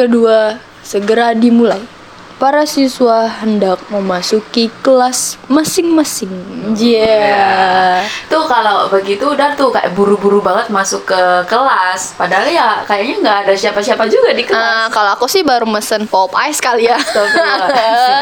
Kedua segera dimulai. Para siswa hendak memasuki kelas masing-masing. Yeah. Tuh kalau begitu udah tuh kayak buru-buru banget masuk ke kelas. Padahal ya kayaknya nggak ada siapa-siapa juga di kelas. kalau aku sih baru mesen pop ice kali ya.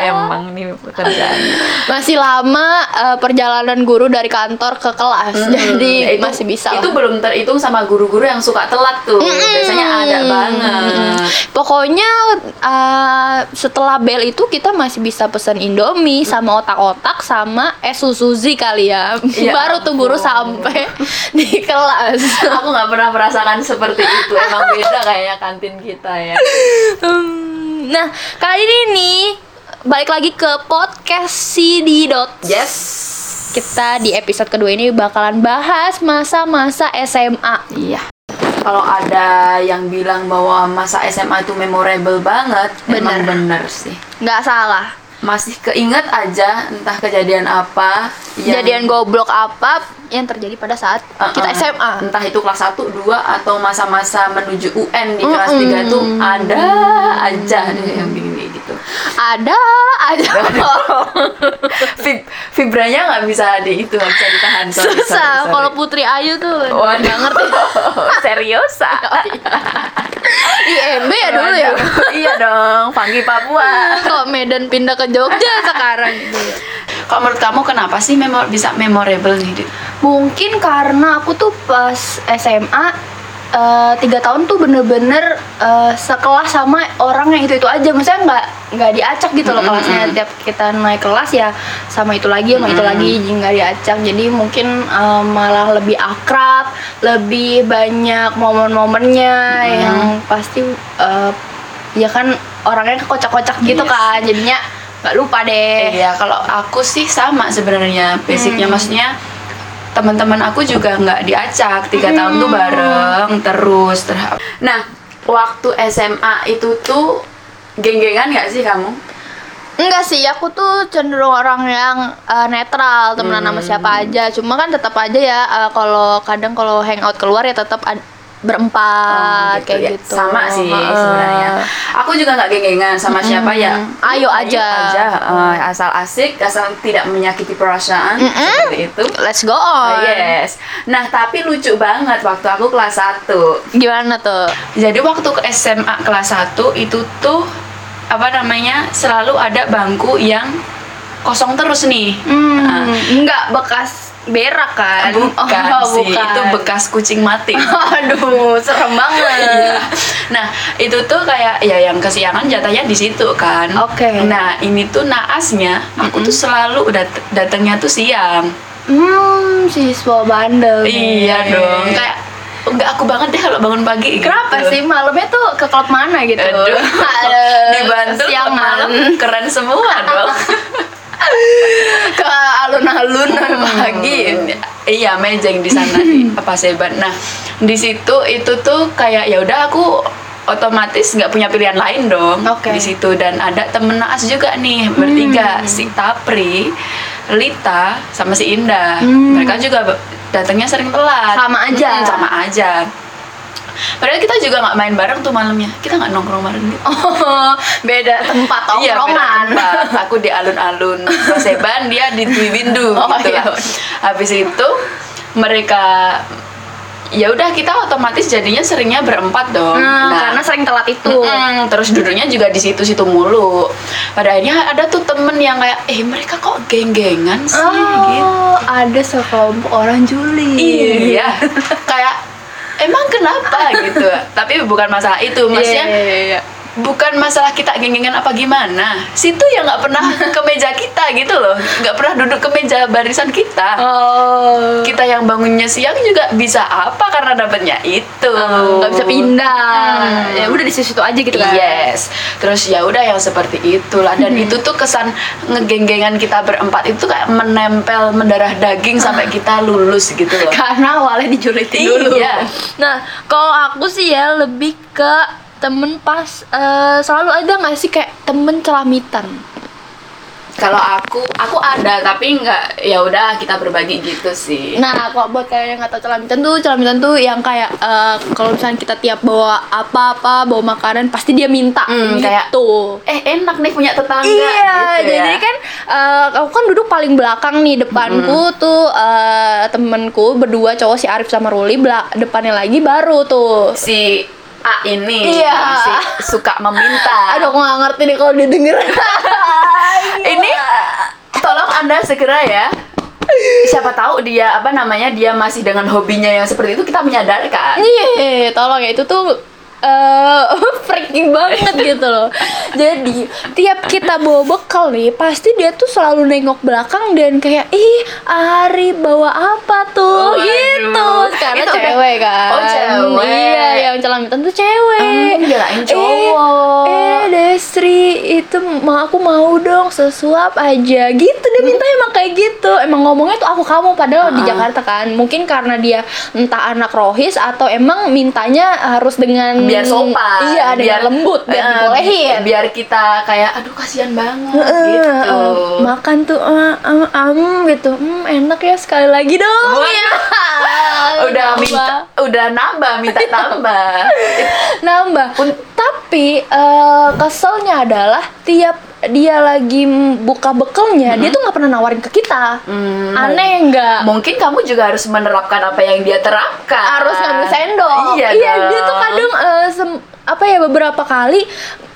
Emang nih pekerjaannya. masih lama eh, perjalanan guru dari kantor ke kelas, jadi Ya, itu- masih bisa. Itu belum terhitung sama guru-guru yang suka telat tuh. Biasanya ada banget. Pokoknya eh, setelah bel itu kita masih bisa pesan Indomie sama otak-otak sama es suzuzi kali ya. Ya Baru tuh guru sampai di kelas. Aku nggak pernah merasakan seperti itu. Emang beda kayaknya kantin kita ya. Hmm, nah, kali ini nih balik lagi ke podcast CD. Yes. Kita di episode kedua ini bakalan bahas masa-masa SMA. Iya. Kalau ada yang bilang bahwa masa SMA itu memorable banget, Bener. memang bener sih. Nggak salah. Masih keinget aja entah kejadian apa yang- Kejadian goblok apa yang terjadi pada saat Uh-uh. kita SMA. Entah itu kelas 1, 2 atau masa-masa menuju UN di kelas Mm-mm. 3 tuh ada aja deh yang kayak gitu. Ada aja. Vib vibranya nggak bisa di itu nggak bisa ditahan. Sorry, Susah kalau Putri Ayu tuh Waduh. nggak ngerti. Serius ah? IMB ya dulu ya. iya dong, Panggi Papua. Kok Medan pindah ke Jogja sekarang? Kalau menurut kamu kenapa sih memor bisa memorable nih? Mungkin karena aku tuh pas SMA eh, tiga tahun tuh bener-bener eh, sekelas sama orang yang itu itu aja. Maksudnya nggak nggak diacak gitu loh kelasnya. Tiap kita naik kelas ya sama itu lagi sama itu lagi jadi nggak diacak. Jadi mungkin eh, malah lebih akrab lebih banyak momen-momennya yang pasti eh, ya kan orangnya kocak-kocak gitu Yes. kan. Jadinya nggak lupa deh. Iya, kalau aku sih sama sebenarnya. Basicnya. Maksudnya teman-teman aku juga nggak diacak tiga tahun tuh bareng terus. Ter- nah, waktu SMA itu tuh geng-gengan nggak sih kamu? Enggak sih, aku tuh cenderung orang yang eh, netral, temenan sama siapa aja. Cuma kan tetap aja ya eh, kalau kadang kalau hangout keluar ya tetap ad- berempat Oh, kayak ya. gitu. Sama sih Heeh. sebenarnya. Aku juga nggak geng-gengan sama siapa ya. Ayo aja. aja eh, asal asik, asal tidak menyakiti perasaan seperti itu. Let's go on. yes. Nah, tapi lucu banget waktu aku kelas 1. Gimana tuh? Jadi waktu ke SMA kelas 1 itu tuh apa namanya? selalu ada bangku yang kosong terus nih. Hmm, Ah. enggak bekas berak kan? Bukan Oh, sih, bukan. itu bekas kucing mati. Aduh, serem banget. Iya. Nah, itu tuh kayak ya yang kesiangan jatahnya di situ kan. Oke. Nah, ini tuh naasnya aku tuh selalu dat- datangnya tuh siang. Hmm, siswa bandel. nih. Iya dong. Kayak enggak aku banget deh kalau bangun pagi. Kenapa gitu. sih malamnya tuh ke klub mana gitu? Aduh. Ke siangan. malam keren semua dong. ke alun-alun pagi. iya, mejeng di sana di Paseban. Nah, di situ itu tuh kayak ya udah aku otomatis nggak punya pilihan lain dong Oke. di situ dan ada temen naas juga nih bertiga si Tapri, Lita sama si Indah. Mereka juga datangnya sering telat. Sama aja. Mm, sama aja. Padahal kita juga nggak main bareng tuh malamnya. Kita nggak nongkrong bareng gitu. Oh, beda tempat Iya, beda tongkrongan. tempat. Aku di alun-alun Paseban, dia di Dwi Windu Oh, gitu iya. lah. Habis itu mereka ya udah kita otomatis jadinya seringnya berempat dong. Nah, karena sering telat itu. Mm-mm, terus duduknya juga di situ-situ mulu. Pada akhirnya ada tuh temen yang kayak, eh mereka kok geng-gengan sih gitu. Oh, ada sekelompok orang Juli. Iya, kayak emang kenapa gitu. Tapi bukan masalah itu, maksudnya Iya, iya, iya. Bukan masalah kita geng-gengan apa gimana. Situ yang nggak pernah ke meja kita gitu loh, nggak pernah duduk ke meja barisan kita. Oh. Kita yang bangunnya siang juga bisa apa karena dapatnya itu. Oh, nggak bisa pindah. Hmm. Ya udah di situ aja gitu kan. Yes, terus ya udah yang seperti itulah dan itu tuh kesan ngegeng-gengan kita berempat itu kayak menempel mendarah daging sampai kita lulus gitu loh. Karena awalnya dijulitin dulu. Iya. Nah, kalau aku sih ya lebih ke temen pas eh, selalu ada nggak sih kayak temen celamitan? Kalau aku, aku ada tapi nggak ya udah kita berbagi gitu sih Nah, kalau buat kalian yang nggak tahu celamitan tuh, celamitan tuh yang kayak eh, kalau misalnya kita tiap bawa apa-apa, bawa makanan, pasti dia minta Hmm, kayak, gitu. eh enak nih punya tetangga Iya, gitu jadi ya. kan eh, aku kan duduk paling belakang nih depanku tuh eh, temenku berdua cowok si Arif sama Ruli, belak depannya lagi baru tuh. si A ini. Iya. si suka meminta. Aduh, aku nggak ngerti nih kalau dia denger. ini tolong anda segera ya. Siapa tahu dia apa namanya dia masih dengan hobinya yang seperti itu kita menyadarkan Iya, tolong ya. Itu tuh eh freaking banget gitu loh. Jadi tiap kita bawa bekal nih, pasti dia tuh selalu nengok belakang dan kayak ih Ari bawa apa tuh Waduh. gitu. Karena Itu cewek kan. Oh, cewek. Iya, yang celamitan tuh cewek. Hmm, Eh, cowok. Eh, Desri itu ma aku mau dong sesuap aja gitu dia minta emang kayak gitu emang ngomongnya tuh aku kamu padahal di Ah. Jakarta kan mungkin karena dia entah anak rohis atau emang mintanya harus dengan biar sopan iya dengan lembut biar eh, dibolehin. biar kita kayak aduh kasihan banget Eh, gitu. Eh, makan tuh eh, am am gitu. Hmm, enak ya sekali lagi dong. Wah. Iya. udah Nambah. minta udah nambah minta tambah. Nambah. Tapi eh, keselnya adalah tiap dia lagi buka bekalnya dia tuh nggak pernah nawarin ke kita. Hmm, aneh nggak? Mungkin kamu juga harus menerapkan apa yang dia terapkan. Harus ngambil sendok iya, dong. dia tuh kadang eh, sem- apa ya beberapa kali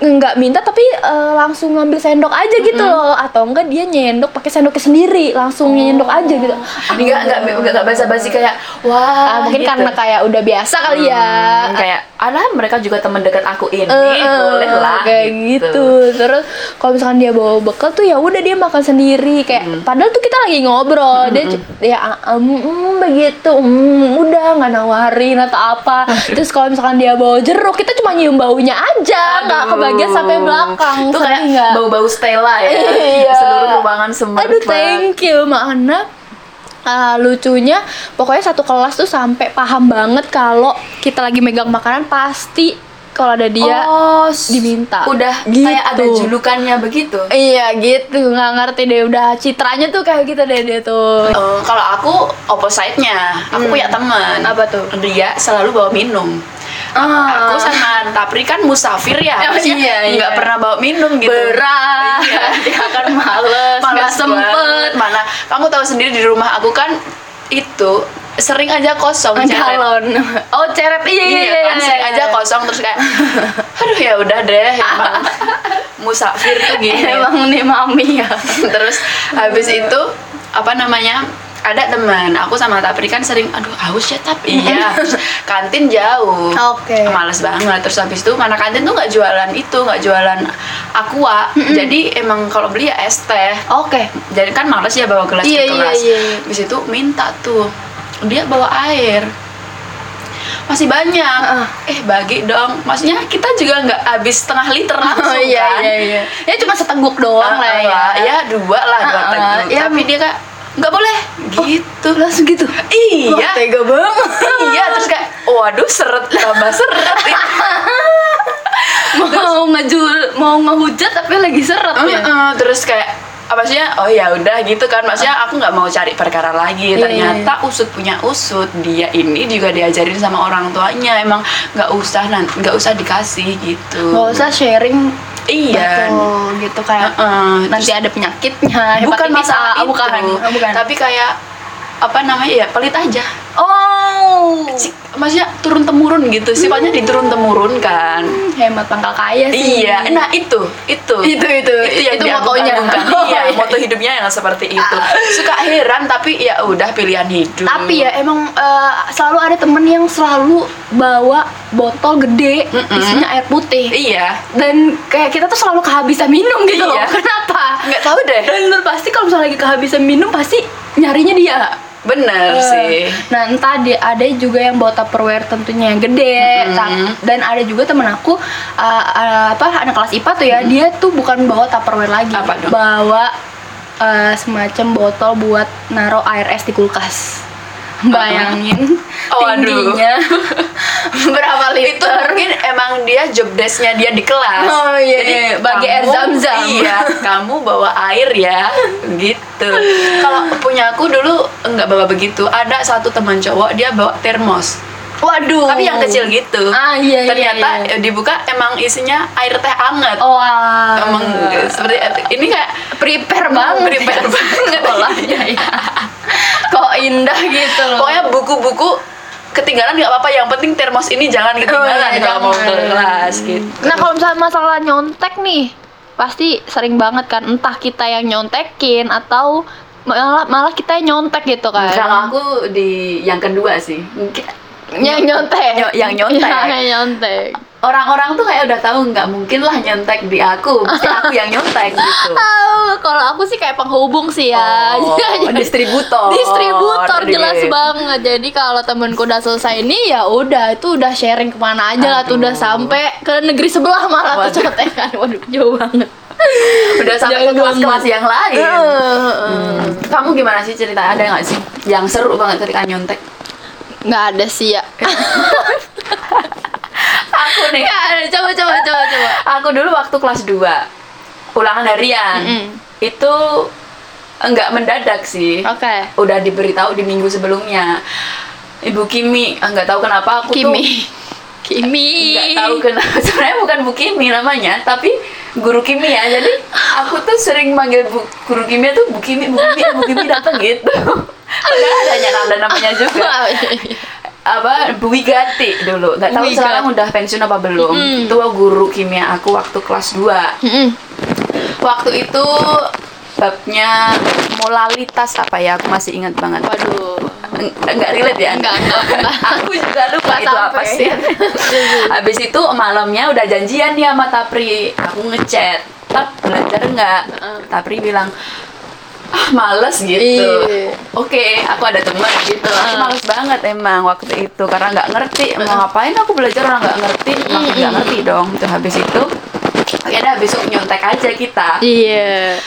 nggak minta tapi eh, langsung ngambil sendok aja gitu loh. Atau enggak dia nyendok pakai sendoknya sendiri langsung nyendok aja gitu. Enggak enggak enggak basa-basi kayak wah Ah, mungkin gitu. karena kayak udah biasa kali ya. Hmm, kayak alah mereka juga teman dekat aku ini eh, boleh lah kayak gitu. terus kalau misalkan dia bawa bekal tuh ya udah dia makan sendiri. Kayak Hmm. padahal tuh kita lagi ngobrol. Dia ya ah, mm, mm, begitu. Mm, udah nggak nawarin atau apa. Terus kalau misalkan dia bawa jeruk kita cuma nyium baunya aja nggak kebagian sampai belakang Tuh kayak bau-bau Stella ya. Iya. Seluruh ruangan semerbak. Aduh thank you Makna ah, lucunya pokoknya satu kelas tuh sampai paham banget kalau kita lagi megang makanan pasti kalau ada dia oh, diminta. Udah Gitu. kayak ada julukannya begitu. Iya gitu, nggak ngerti deh udah citranya tuh kayak gitu deh dia tuh. Eh, kalau aku opposite-nya, aku punya teman. Hmm. Apa tuh? Dia selalu bawa minum. Ah. Aku sama Tapri kan musafir ya, Oh, iya, iya. nggak pernah bawa minum gitu. Berat, Iya. dia kan males, Males sempet. Mana kamu tahu sendiri di rumah aku kan itu sering aja kosong ceret. Calon. Oh ceret iya iya Iya kan, sering aja kosong terus kayak aduh ya udah deh emang musafir tuh gini. Emang nih mami ya. terus habis itu apa namanya ada teman aku sama Tapri kan sering aduh haus ya tap iya kantin jauh Oke. males banget terus habis itu mana kantin tuh nggak jualan itu nggak jualan aqua jadi emang kalau beli ya es teh Oke. jadi kan males ya bawa gelas Iya, ke iya, kelas iya, iya. habis itu minta tuh dia bawa air masih banyak Heeh. eh bagi dong maksudnya kita juga nggak habis setengah liter langsung Oh iya kan iya iya. Ya cuma seteguk doang lah ya. Ya dua lah dua ah, teguk. ya, tapi dia kayak nggak boleh. Gitu. Langsung gitu. iya. Tega banget. iya terus kayak waduh seret tambah seret mau ngejul, mau ngehujat tapi lagi seret ya. Heeh, terus kayak apa maksudnya oh ya udah gitu kan. Maksudnya aku nggak mau cari perkara lagi. Iya, ternyata usut punya usut. Dia ini juga diajarin sama orang tuanya. Emang nggak usah nggak usah dikasih gitu. Gak usah sharing iya. Betul, gitu kayak Heeh, nanti ada penyakitnya bukan masalah bukan. Oh, bukan. Tapi kayak apa namanya ya pelit aja. Oh Si- maksudnya turun temurun gitu. Sifatnya diturun temurun kan. Hemat pangkal kaya sih. Iya nah itu itu. Itu, itu. yang Itu motonya. Oh, iya iya. moto hidupnya yang seperti itu. Suka heran tapi ya udah pilihan hidup. Tapi ya emang eh, selalu ada temen yang selalu bawa botol gede Mm-mm. isinya air putih. Iya. Dan kayak kita tuh selalu kehabisan minum gitu loh. Iya. kenapa? Nggak tahu deh. Dan pasti kalau misalnya lagi kehabisan minum pasti nyarinya dia bener Eh, sih Nah, entah dia ada juga yang bawa Tupperware tentunya yang gede, Mm-mm. ta- dan ada juga temen aku uh, uh, apa anak kelas IPA tuh ya, dia tuh bukan bawa Tupperware lagi, Apa dong? bawa uh, semacam botol buat naro air es di kulkas. Bayangin Oh, tingginya berapa itu liter mungkin emang dia job desk-nya dia di kelas. Oh, iya, iya. Bagi air kamu- zam-zam. Iya, kamu bawa air ya, gitu. Kalau punya aku dulu enggak bawa begitu. Ada satu teman cowok dia bawa termos, waduh tapi yang kecil gitu. ah iya iya, Ternyata iya. eh, dibuka emang isinya air teh anget. oh wah. Emang seperti ini kayak prepare banget prepare banget. polanya ya kok indah gitu loh Pokoknya buku-buku ketinggalan nggak apa-apa. Yang penting termos ini jangan ketinggalan iya, kalau mau ke kelas gitu. Nah kalau misalnya masalah nyontek nih, pasti sering banget kan entah kita yang nyontekin atau malah malah kita yang nyontek gitu kan. Kalau aku di yang kedua sih. Mungkin yang nyontek. Nyo- yang nyontek. yang nyontek. Orang-orang tuh kayak udah tahu nggak mungkin lah nyontek di aku, pasti aku yang nyontek gitu. Oh, kalau aku sih kayak penghubung sih ya. Oh, distributor. Distributor jelas Gitu. banget. Jadi kalau temenku udah selesai ini ya udah itu udah sharing ke mana aja lah tuh udah sampai ke negeri sebelah malah tuh contekan. Waduh jauh banget. Udah sampai ke kelas-kelas yang lain. Heeh. Hmm. Kamu gimana sih cerita ada nggak sih yang seru banget ketika nyontek? nggak ada sih ya. Aku nih. Ada. Coba coba coba coba. Aku dulu waktu kelas 2 ulangan harian Mm-mm. itu enggak mendadak sih. Oke. Udah diberitahu di minggu sebelumnya. Ibu Kimi, enggak tahu kenapa aku tuh Kimi. Kimi. nggak tahu kenapa sebenarnya bukan Bu Kimi namanya tapi guru kimia jadi aku tuh sering manggil bu, guru kimia tuh Bu Kimi Bu Kimi Bu Kimi datang gitu udah ada ada namanya juga apa Bu Wigati dulu. Nggak tahu sekarang udah pensiun apa belum. Mm-mm. itu guru kimia aku waktu kelas 2 Mm-mm. waktu itu babnya molalitas apa ya? Aku masih ingat banget. Waduh. Eng- enggak relate ya? Enggak, aku juga lupa itu apa sih. Habis itu malamnya udah janjian nih sama Tapri. Aku ngechat. Tap belajar enggak Heeh. Tapri bilang ah males gitu Iya. oke aku ada teman gitu aku Heeh. males banget emang waktu itu karena nggak ngerti mau ngapain aku belajar orang nggak ngerti makin nggak ngerti dong terus habis itu oke dah besok nyontek aja kita Iya.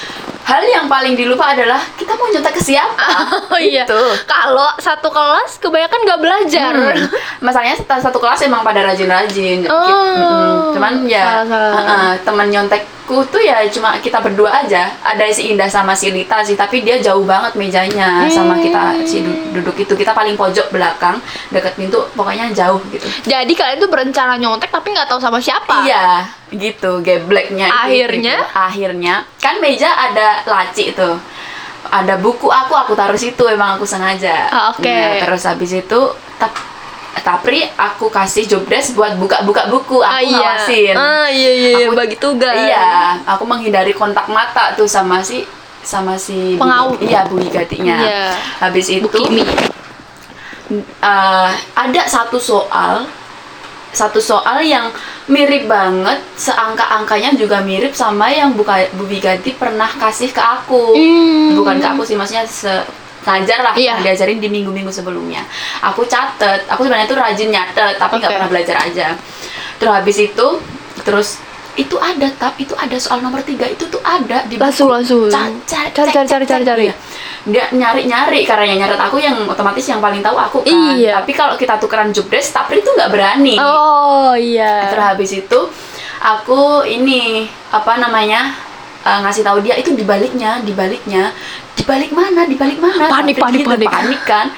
Hal yang paling dilupa adalah kita mau nyontek ke siapa Oh iya. Gitu. Kalau satu kelas kebanyakan nggak belajar. Hmm. Masalahnya satu satu kelas emang pada rajin-rajin. Oh. Mm-mm. Cuman ya Salah, salah. uh-uh, teman nyontekku tuh ya cuma kita berdua aja. Ada si Indah sama si Lita sih, tapi dia jauh banget mejanya sama Hmm. kita si du- duduk itu. Kita paling pojok belakang, dekat pintu, pokoknya jauh gitu. Jadi kalian tuh berencana nyontek tapi nggak tahu sama siapa. Iya, gitu, gebleknya. itu, Akhirnya? gitu. akhirnya kan meja ada laci tuh. Ada buku aku, aku taruh situ emang aku sengaja. Ah, oke. Nah, terus habis itu tap Tapri aku kasih job desk buat buka-buka buku, aku Ah iya. ngawasin. Ah iya iya, iya. Aku- bagi tugas. Iya, aku menghindari kontak mata tuh sama si sama si Pengau. Iya, Bu Gatinya. Iya. Habis itu eh, ada satu soal satu soal yang mirip banget seangka-angkanya juga mirip sama yang Buka, Bu Bigati pernah kasih ke aku Hmm. bukan ke aku sih maksudnya se ngajar lah Iya. diajarin di minggu-minggu sebelumnya aku catet aku sebenarnya tuh rajin nyatet tapi nggak Oke. pernah belajar aja terus habis itu terus itu ada tap itu ada soal nomor tiga itu tuh ada di. Langsung, langsung. Ca- cari Cari, cari, cari, cari, cari. Iya. Dia nyari nyari karena yang nyaret aku yang otomatis yang paling tahu aku kan. Iya. tapi kalau kita tukeran job desk tapi itu nggak berani. Oh iya. terus habis itu aku ini apa namanya eh, ngasih tahu dia itu dibaliknya dibaliknya. Dibalik mana? Dibalik mana? Panik, panik, panik. panik kan.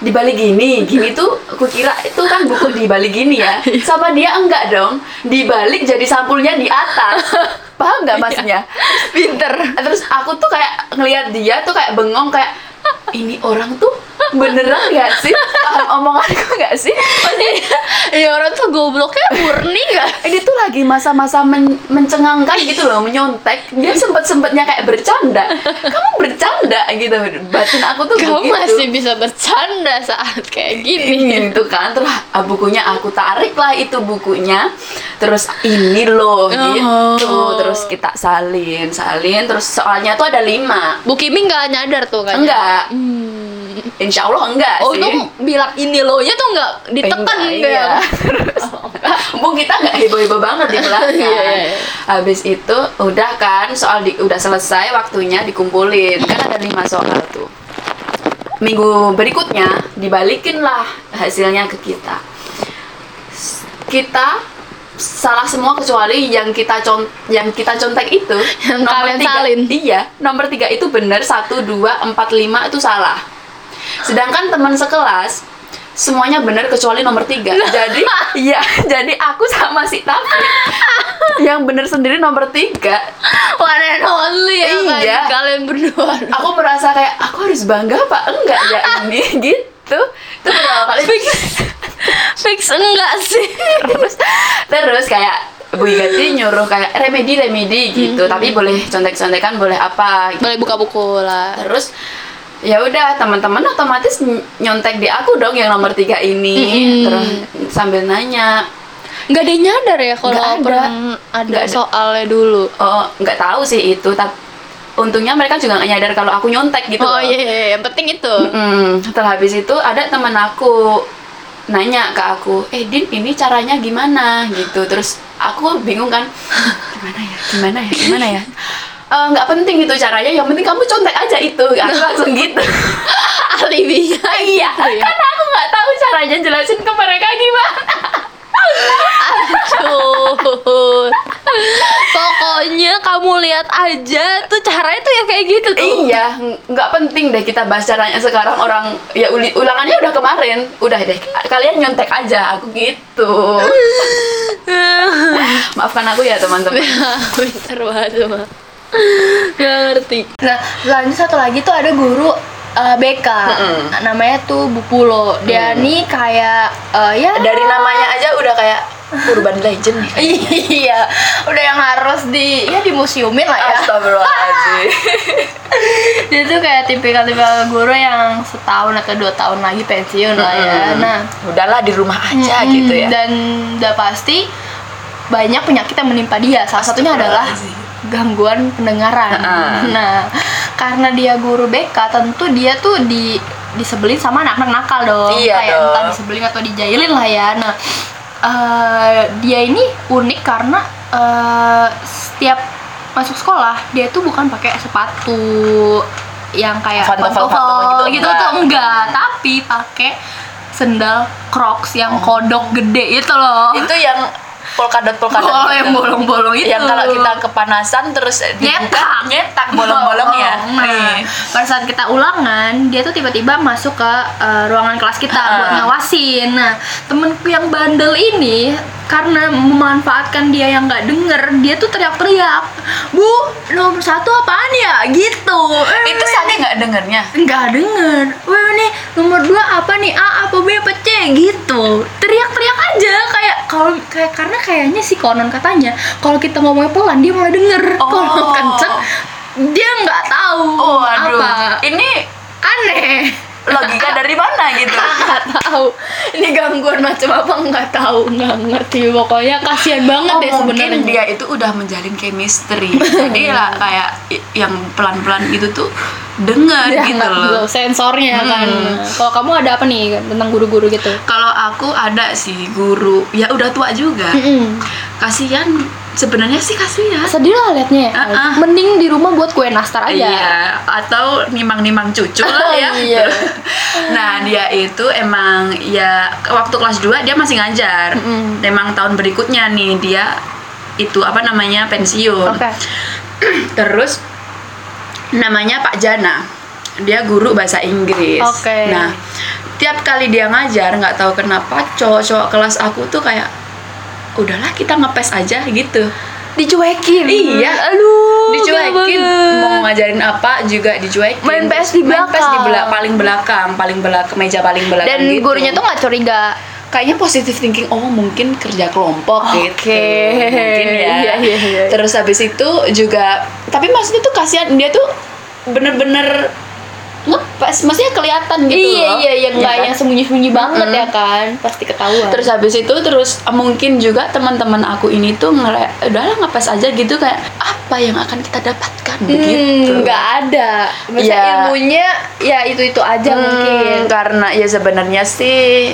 Dibalik gini gini tuh aku kira itu kan buku dibalik gini ya. Sama dia enggak dong dibalik jadi sampulnya di atas paham nggak maksudnya? Pinter. terus aku tuh kayak ngelihat dia tuh kayak bengong kayak ini orang tuh beneran gak sih paham omonganku gak sih? Maksudnya Ini orang tuh gobloknya murni gak? ini tuh lagi masa-masa men- mencengangkan gitu loh menyontek. Dia sempet sempetnya kayak bercanda. Kamu bercanda gitu. Batin aku tuh Kamu begitu. masih bisa bercanda saat kayak gini. gitu kan. Terus ah, bukunya aku tarik lah itu bukunya. Terus ini loh gitu. Oh. terus kita salin salin. Terus soalnya tuh ada lima. Bu Kimi nggak nyadar tuh kan? enggak. Hmm. Insya Allah enggak Oh sih itu bilang ini lo nya tuh nggak ditekan Enggak, enggak iya. Terus, Mumpung kita nggak heboh-heboh banget di belakang. Iya, iya, iya. Habis itu udah kan soal di, udah selesai waktunya dikumpulin kan ada lima soal tuh. minggu berikutnya dibalikin lah hasilnya ke kita kita salah semua kecuali yang kita con yang kita contek itu Yang kalian salin. iya nomor tiga itu benar satu dua empat lima itu salah sedangkan teman sekelas semuanya benar kecuali nomor tiga. Jadi iya jadi aku sama si Taufik yang benar sendiri nomor tiga. One and only ya kan? Iya. kalian berdua. Aku merasa kayak aku harus bangga apa enggak ya ini? Gitu. Itu pertama kali? Fix. Enggak sih? Terus terus kayak Bu Ganti nyuruh kayak remedi remedi gitu. Tapi boleh contek-contekan boleh apa? Gitu. boleh buka buku lah. Terus ya udah teman-teman otomatis ny- nyontek di aku dong yang nomor tiga ini Mm-mm. terus sambil nanya nggak ada yang nyadar ya kalau ada. pernah ada, Nggak ada. soalnya dulu oh nggak tahu sih itu tapi untungnya mereka juga nggak nyadar kalau aku nyontek gitu oh loh. iya, iya yang penting itu Mm, setelah habis itu ada teman aku nanya ke aku, eh Din ini caranya gimana gitu. Terus aku bingung kan, gimana ya, gimana ya, gimana ya. "Eh, nggak penting itu caranya, yang penting kamu contek aja itu. Aku langsung gitu. alibinya iya, gitu ya. karena aku nggak tahu caranya jelasin ke mereka gimana. Aduh. Pokoknya kamu lihat aja tuh caranya tuh ya kayak gitu tuh. iya, ng- nggak penting deh kita bahas caranya sekarang orang ya uli- ulangannya udah kemarin, udah deh kalian nyontek aja aku gitu. Maafkan aku ya teman-teman. Pintar banget mah. Gak ngerti. Nah, lanjut satu lagi tuh ada guru uh, BK. Mm-mm. Namanya tuh Bu Pulo. Dia nih kayak uh, ya dari namanya aja udah kayak urban legend nih. iya, udah yang harus di ya di museumin lah ya. Astagfirullahaladzim. Dia tuh kayak tipikal-tipikal guru yang setahun atau dua tahun lagi pensiun lah ya. Nah, udahlah di rumah aja Mm-mm, gitu ya. Dan udah pasti banyak penyakit yang menimpa dia. Salah satunya adalah. Gangguan pendengaran. Heeh. Nah, karena dia guru BK, tentu dia tuh di disebelin sama anak-anak nakal dong. Iya Kayak dong. entah disebelin atau dijailin lah ya. Nah, eh, dia ini unik karena eh, setiap masuk sekolah dia tuh bukan pakai sepatu yang kayak pantofel gitu, gitu, enggak. tuh enggak, tapi pakai sendal Crocs yang Oh. kodok gede itu loh. Itu yang polkadot polkadot. Oh, yang bolong-bolong itu. Yang kalau kita kepanasan terus Nyetak. nyetak bolong-bolong ya. Nah, Nih. pada saat kita ulangan, dia tuh tiba-tiba masuk ke uh, ruangan kelas kita Ah. buat ngawasin. Nah, temenku yang bandel ini karena memanfaatkan dia yang nggak denger, dia tuh teriak-teriak, Bu, nomor satu apaan ya? Gitu. Eh, Itu Sani nggak dengernya. nggak denger. Wah nih nomor dua apa nih A apa B apa C gitu. Teriak-teriak aja kayak kalau kayak karena kayaknya sih konon katanya kalau kita ngomongnya pelan dia malah denger. Kalau Oh. kenceng dia nggak tahu Oh, aduh. apa. Ini Aneh. logika dari mana gitu? Tahu. Ini gangguan macam apa nggak tahu, nggak ngerti. Pokoknya kasihan banget Oh, deh mungkin sebenarnya. dia itu udah menjalin chemistry. Jadi lah kayak yang pelan-pelan gitu tuh dengar Ya, gitu loh. sensornya kan. Hmm. Kalau kamu ada apa nih tentang guru-guru gitu? Kalau aku ada sih guru, ya udah tua juga. Mm-mm. Kasihan sebenarnya sih kasihan. Sedih lah liatnya. ya. Ah-ah. Mending di rumah buat kue nastar aja. Iya, atau nimang-nimang cucu lah ya. Iya. nah, dia itu emang ya waktu kelas 2 dia masih ngajar. Mm-mm. Emang tahun berikutnya nih dia itu apa namanya pensiun. Oke. Terus namanya Pak Jana. Dia guru bahasa Inggris. Oke. Nah, tiap kali dia ngajar nggak tahu kenapa cowok-cowok kelas aku tuh kayak udahlah kita ngepes aja gitu. Dicuekin. Iya. Aduh. dicuekin mau ngajarin apa juga dicuekin Main PS di Main PS di belakang. bela- paling belakang paling belakang meja paling belakang Dan gitu. gurunya tuh nggak curiga. kayaknya positive thinking oh mungkin kerja kelompok Oke. gitu mungkin ya Iya, iya, iya. terus habis itu juga tapi maksudnya tuh kasihan dia tuh bener-bener ngepes maksudnya kelihatan gitu iya loh iya yang Ya nggak kan? yang sembunyi-sembunyi banget Mm-mm. ya kan. Pasti ketahuan. Terus habis itu terus eh, mungkin juga teman-teman aku ini tuh ngere udahlah ngepes aja gitu kayak apa yang akan kita dapatkan begitu. Hmm, nggak ada. Maksudnya Ya. ilmunya ya itu itu aja Hmm, mungkin. karena ya sebenarnya sih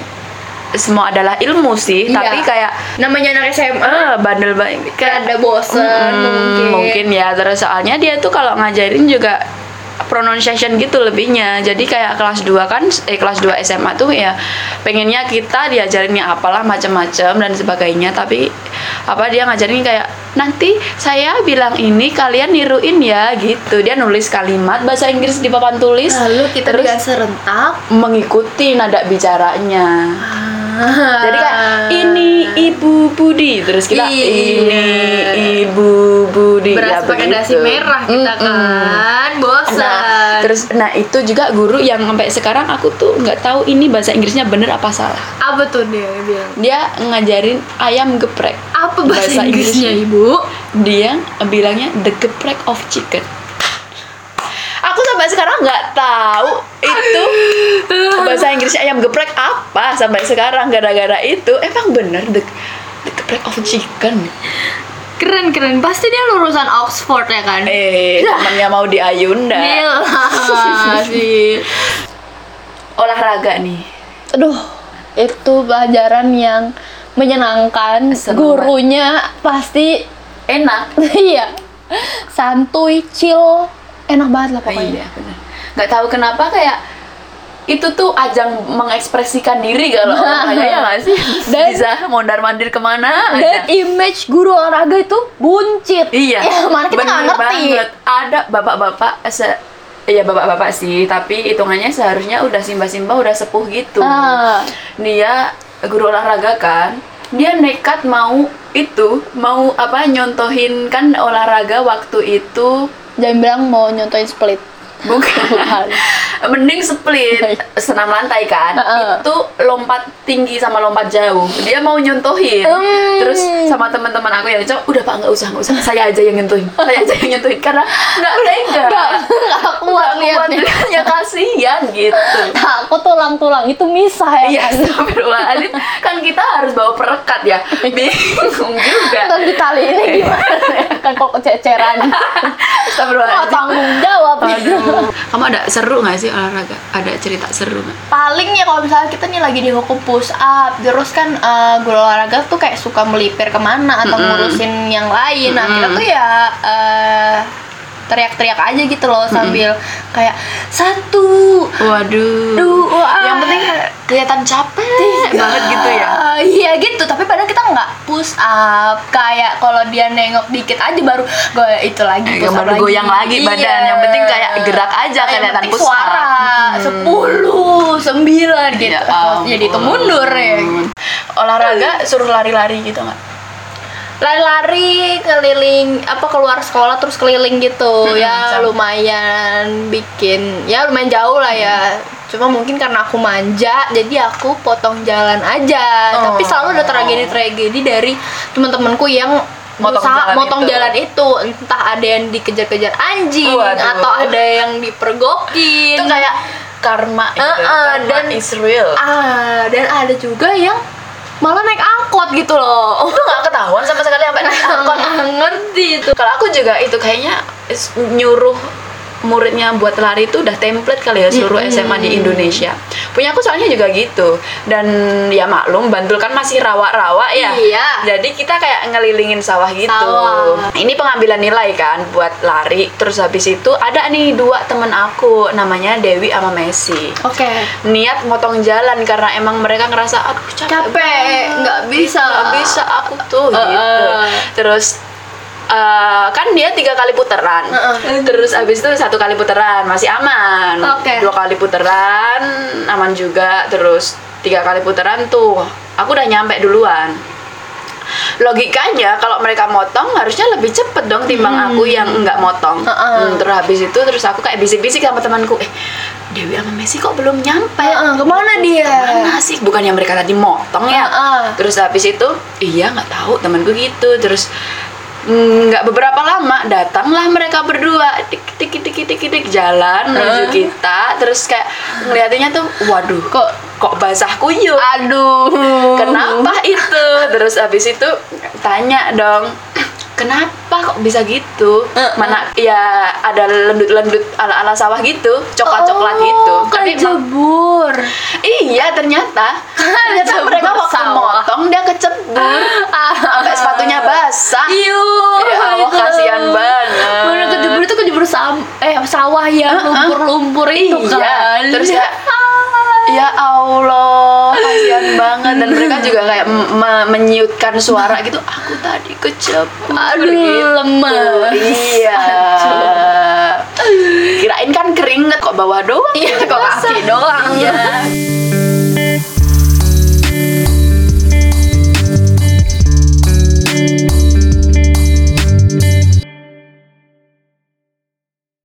semua adalah ilmu sih, Iya. tapi kayak Namanya anak SMA eh bandel banget kayak ada bosen Hmm, mungkin. mungkin ya terus soalnya dia tuh kalau ngajarin juga pronunciation gitu lebihnya. Jadi kayak kelas 2 kan eh kelas 2 SMA tuh ya pengennya kita diajarinnya apalah macam-macam dan sebagainya. Tapi apa dia ngajarin kayak nanti saya bilang ini kalian niruin ya gitu. Dia nulis kalimat bahasa Inggris di papan tulis. Lalu kita terus serentak. mengikuti nada bicaranya jadi kayak ini Ibu Budi terus kita Iya. ini Ibu Budi beras ya pakai dasi merah kita Mm-mm. kan bosan Nah, terus nah itu juga guru yang sampai sekarang aku tuh nggak tahu ini bahasa Inggrisnya bener apa salah. apa tuh dia bilang Dia ngajarin ayam geprek. apa bahasa, Bahasa Inggrisnya Inggrisnya. ibu Dia bilangnya the geprek of chicken. Sampai sekarang nggak tahu itu bahasa Inggrisnya ayam geprek apa sampai sekarang gara-gara itu. Emang bener the, the geprek of chicken. keren keren. Pasti dia lulusan Oxford ya kan? Eh, temannya mau di Ayunda. Gila sih. Olahraga nih. aduh itu pelajaran yang menyenangkan. Seru gurunya pasti Enak. iya. Santuy chill enak banget lah pokoknya Iya benar. Nggak tahu kenapa kayak itu tuh ajang mengekspresikan diri kalau olahraga ya nggak sih? Dan- bisa mondar mandir ke mana dan aja. image guru olahraga itu buncit Iya. ya, mana kita nggak ngerti banget. Ada bapak-bapak se Iya bapak-bapak sih, tapi hitungannya seharusnya udah simba-simba udah sepuh gitu. Ah. Dia guru olahraga kan, dia nekat mau itu mau apa nyontohin kan olahraga waktu itu jangan bilang mau nyontoin split Bukan. Bukan. Mending split senam lantai kan. Heeh. Itu lompat tinggi sama lompat jauh. Dia mau nyontohin. Hmm. Terus sama teman-teman aku yang coba udah Pak nggak usah nggak usah. Saya aja yang nyentuhin. Saya aja yang nyentuhin karena nggak tega. nggak kuat liatnya ya kasihan gitu. takut tulang-tulang itu misah ya Iya, kan. Kan kita harus bawa perekat ya. Bingung juga. dan di tali ini gimana ya kan kok kececeran oh, Astagfirullahaladzim. tanggung jawab Aduh. Kamu ada seru nggak sih olahraga? Ada cerita seru nggak? paling ya kalau misalnya kita nih lagi dihukum push up terus kan eh, guru olahraga tuh kayak suka melipir ke mana atau Mm-mm. ngurusin yang lain nah kita Mm-mm. tuh ya eh, teriak-teriak aja gitu loh sambil kayak satu Waduh. dua Yang penting kelihatan capek banget gitu ya. iya gitu tapi padahal kita nggak push up kayak kalau dia nengok dikit aja baru gue itu lagi push up baru goyang lagi badan. Yang penting kayak gerak aja, Yang kelihatan push up. suara Hmm. sepuluh sembilan gitu Ya jadi itu mundur ya Olahraga suruh lari-lari gitu nggak? Lari-lari keliling apa keluar sekolah terus keliling gitu Hmm, ya sama. lumayan bikin ya lumayan jauh lah ya cuma mungkin karena aku manja jadi aku potong jalan aja Oh. tapi selalu ada tragedi-tragedi dari teman-temanku yang Motong berusaha jalan motong itu. jalan itu entah ada yang dikejar-kejar anjing Waduh. atau ada yang dipergokin Itu kayak karma gitu. Eh, eh, karma dan- is real. ah dan ada juga yang malah naik angkot gitu loh Itu nggak ketahuan sama sekali sampai naik angkot. ngerti itu Kalau aku juga itu kayaknya nyuruh muridnya buat lari itu udah template kali ya seluruh SMA di Indonesia. Punya aku soalnya juga gitu. Dan ya maklum Bantul kan masih rawa-rawa ya. Iya. Jadi kita kayak ngelilingin sawah gitu. Sawah. Ini pengambilan nilai kan buat lari. Terus habis itu ada nih dua temen aku namanya Dewi sama Messi. oke Niat motong jalan karena emang mereka ngerasa aduh capek, Capek, nggak bisa." nggak bisa aku tuh Uh, gitu. Terus eh, kan dia tiga kali putaran, Uh-uh. terus abis itu satu kali putaran masih aman, Oke. dua kali putaran aman juga, terus tiga kali putaran tuh aku udah nyampe duluan. Logikanya kalau mereka motong harusnya lebih cepet dong timbang aku yang nggak motong. Uh-uh. Hmm, terus habis itu terus aku kayak bisik-bisik sama temanku, eh Dewi sama Messi kok belum nyampe? Heeh, ke mana dia? Mana sih? Bukannya mereka tadi motong ya? Heeh. Terus habis itu, iya nggak tahu temanku gitu. Terus nggak beberapa lama datanglah mereka berdua tik tik tik tik tik, tik, jalan menuju kita. Terus kayak ngeliatinnya tuh, waduh, Kok kok basah kuyup? aduh. Kenapa itu? Terus habis itu tanya dong, kenapa kok bisa gitu? Heeh. Mana ya ada lendut-lendut ala-ala sawah gitu, coklat-coklat gitu. Oh, Tapi emang- kejebur. Iya ternyata ternyata Kecebur mereka waktu sawah. motong dia kecebur sampai sepatunya basah. Iu. Ya Allah itu. kasihan banget. Bener kejebur itu kejebur sam eh sawah yang lumpur-lumpur itu Iya, kan terus kayak ya Allah kasihan banget. Dan mereka juga kayak menyiutkan suara gitu. Aku tadi kejebur Aduh, gitu. lemes. iya. Kirain kan keringet kok bawah doang? Iya, kok kaki doang. iya